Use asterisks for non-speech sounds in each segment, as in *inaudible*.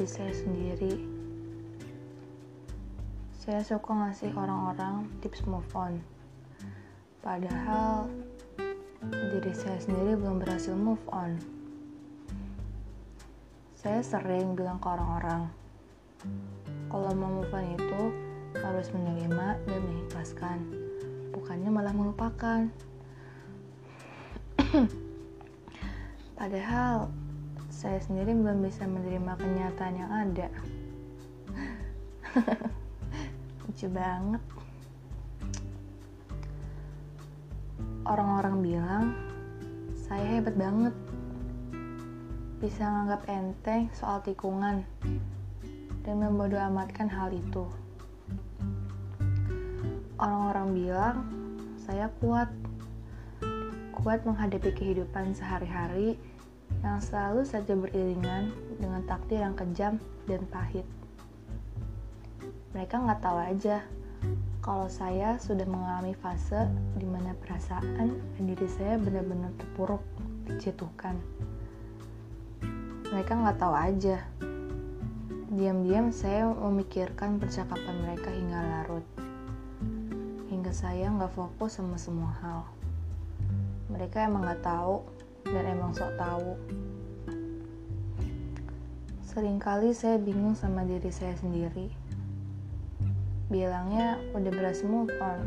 diri saya sendiri. Saya suka ngasih orang-orang tips move on. Padahal diri saya sendiri belum berhasil move on. Saya sering bilang ke orang-orang, kalau mau move on itu harus menerima dan mengikhlaskan, bukannya malah melupakan. *clears throat* Padahal saya sendiri belum bisa menerima kenyataan yang ada. *laughs* Lucu banget. Orang-orang bilang saya hebat banget. Bisa menganggap enteng soal tikungan dan membodoh amatkan hal itu. Orang-orang bilang saya kuat. Kuat menghadapi kehidupan sehari-hari yang selalu saja beriringan dengan takdir yang kejam dan pahit. Mereka nggak tahu aja kalau saya sudah mengalami fase di mana perasaan dan diri saya benar-benar terpuruk, dijatuhkan. Mereka nggak tahu aja. Diam-diam saya memikirkan percakapan mereka hingga larut. Hingga saya nggak fokus sama semua hal. Mereka emang nggak tahu dan emang sok tahu. Seringkali saya bingung sama diri saya sendiri. Bilangnya udah berhasil move on.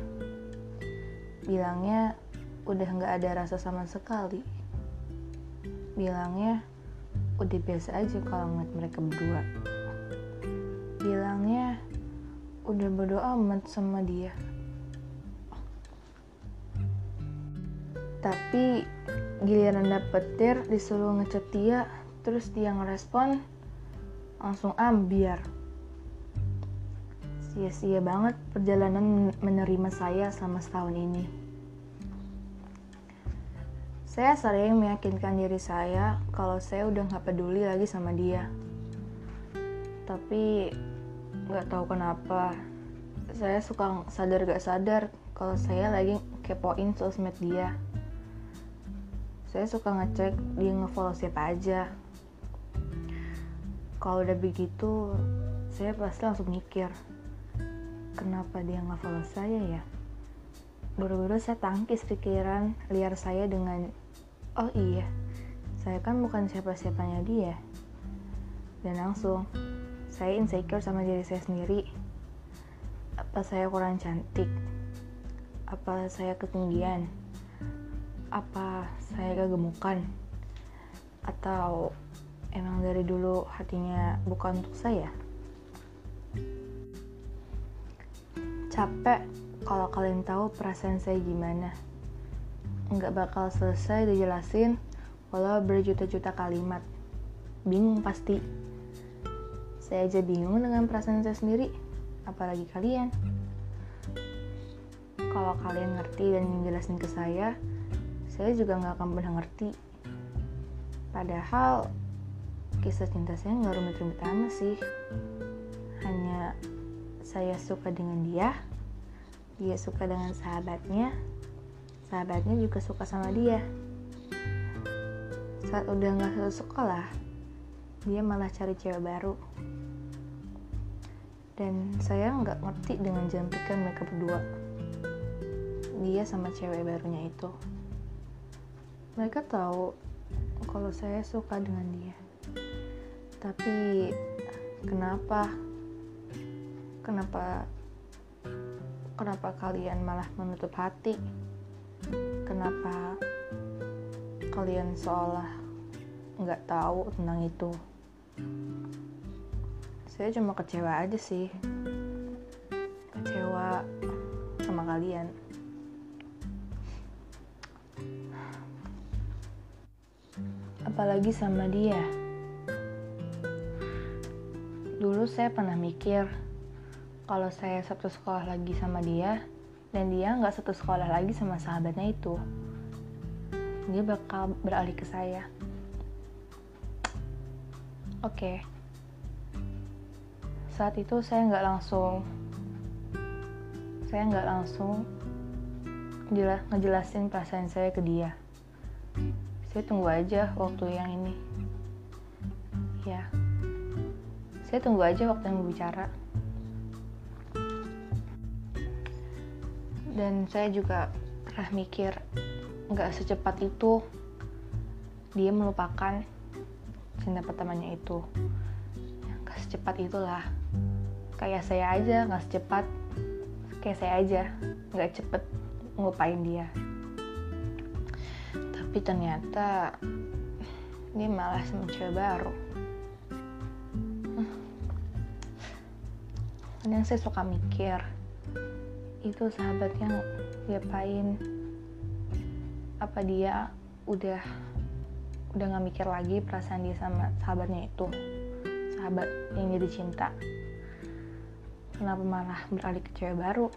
Bilangnya udah nggak ada rasa sama sekali. Bilangnya udah biasa aja kalau ngeliat mereka berdua. Bilangnya udah berdoa amat sama dia. Tapi giliran dapet dir disuruh ngechat dia terus dia ngerespon langsung ambiar sia-sia banget perjalanan menerima saya selama setahun ini. Saya sering meyakinkan diri saya kalau saya udah gak peduli lagi sama dia. Tapi gak tahu kenapa. Saya suka sadar gak sadar kalau saya lagi kepoin sosmed dia saya suka ngecek dia ngefollow siapa aja. Kalau udah begitu saya pasti langsung mikir kenapa dia ngefollow saya ya? Buru-buru saya tangkis pikiran liar saya dengan oh iya saya kan bukan siapa-siapanya dia. Dan langsung saya insecure sama diri saya sendiri. Apa saya kurang cantik? Apa saya ketinggian apa saya kegemukan? Atau emang dari dulu hatinya bukan untuk saya? Capek kalau kalian tahu perasaan saya gimana. Nggak bakal selesai dijelasin walau berjuta-juta kalimat. Bingung pasti. Saya aja bingung dengan perasaan saya sendiri apalagi kalian. Kalau kalian ngerti dan menjelasin ke saya saya juga nggak akan pernah ngerti. Padahal kisah cinta saya nggak rumit-rumit amat sih. Hanya saya suka dengan dia dia suka dengan sahabatnya sahabatnya juga suka sama dia. Saat udah nggak satu sekolah dia malah cari cewek baru. Dan saya nggak ngerti dengan jam pikir mereka berdua. Dia sama cewek barunya itu mereka tahu kalau saya suka dengan dia. Tapi kenapa? Kenapa? Kenapa kalian malah menutup hati? Kenapa kalian seolah nggak tahu tentang itu? Saya cuma kecewa aja sih. Kecewa sama kalian apalagi sama dia. Dulu saya pernah mikir kalau saya satu sekolah lagi sama dia dan dia nggak satu sekolah lagi sama sahabatnya itu dia bakal beralih ke saya. Oke. Okay. saat itu saya nggak langsung saya nggak langsung ngejelasin perasaan saya ke dia saya tunggu aja waktu yang ini. Ya saya tunggu aja waktu yang berbicara dan saya juga pernah mikir nggak secepat itu dia melupakan cinta pertamanya itu. Nggak secepat itulah. Kayak saya aja nggak secepat. Kayak saya aja nggak cepet ngelupain dia tapi ternyata dia malah sama cewek baru. Kadang saya suka mikir itu sahabatnya diapain? Apa dia udah udah nggak mikir lagi perasaan dia sama sahabatnya itu? Sahabat yang jadi cinta. Kenapa malah beralih ke cewek baru